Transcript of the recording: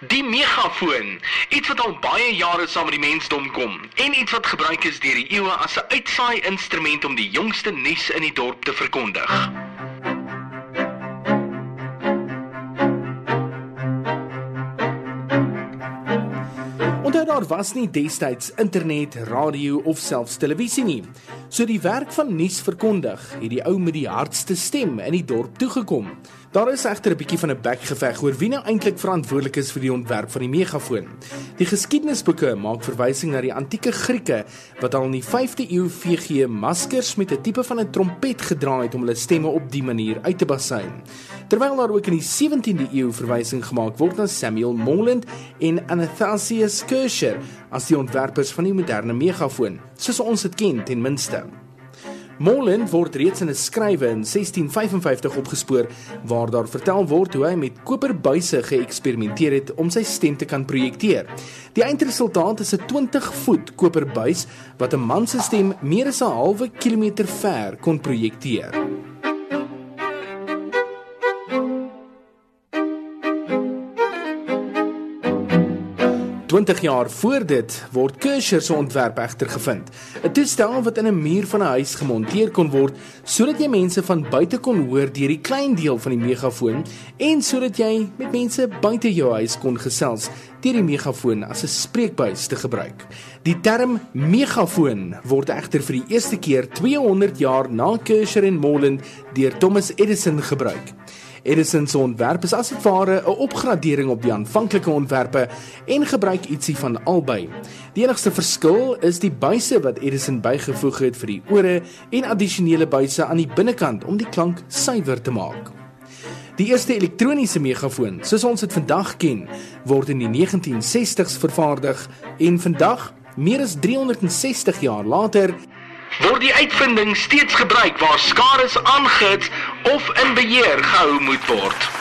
Die megafoon, iets wat al baie jare saam met die mensdom kom en iets wat gebruik is deur die eeue as 'n uitsaai instrument om die jongste nuus in die dorp te verkondig. Onthou daar was nie destyds internet, radio of selfs televisie nie. So die werk van nuus verkondig het die ou met die hardste stem in die dorp toegekom. Daar is egter 'n bietjie van 'n bekgeveg oor wie nou eintlik verantwoordelik is vir die ontwerp van die megafoon. Die geskiedenisboeke maak verwysing na die antieke Grieke wat al in die 5de eeu VG maskers met 'n tipe van 'n trompet gedra het om hulle stemme op die manier uit te basyn. Terwyl daar ook in die 17de eeu verwysing gemaak word na Samuel Morland en Anastasius Kircher as die ontwerpers van die moderne megafoon, soos ons dit ken ten minste. Morland word reeds in 'n skrywe in 1655 opgespoor waar daar vertel word hoe hy met koperbuise geëksperimenteer het om sy stem te kan projekteer. Die eindresultaat is 'n 20 voet koperbuis wat 'n man se stem meer as 'n halwe kilometer ver kon projekteer. 20 jaar voor dit word Kircher se ontwerp egter gevind. 'n Toestel wat in 'n muur van 'n huis gemonteer kon word sodat jy mense van buite kon hoor deur die klein deel van die megafoon en sodat jy met mense buite jou huis kon gesels deur die megafoon as 'n spreekbuis te gebruik. Die term megafoon word egter vir die eerste keer 200 jaar na Kircher en Molen deur Thomas Edison gebruik. Edison se ontwerp is as ware 'n opgradering op die aanvanklike ontwerpe en gebruik ietsie van albei. Die enigste verskil is die buise wat Edison bygevoeg het vir die ore en addisionele buise aan die binnekant om die klank suiwer te maak. Die eerste elektroniese megafoon, soos ons dit vandag ken, word in die 1960s vervaardig en vandag, meer as 360 jaar later, word die uitvinding steeds gebruik waar skares aangehits of in beheer gehou moet word.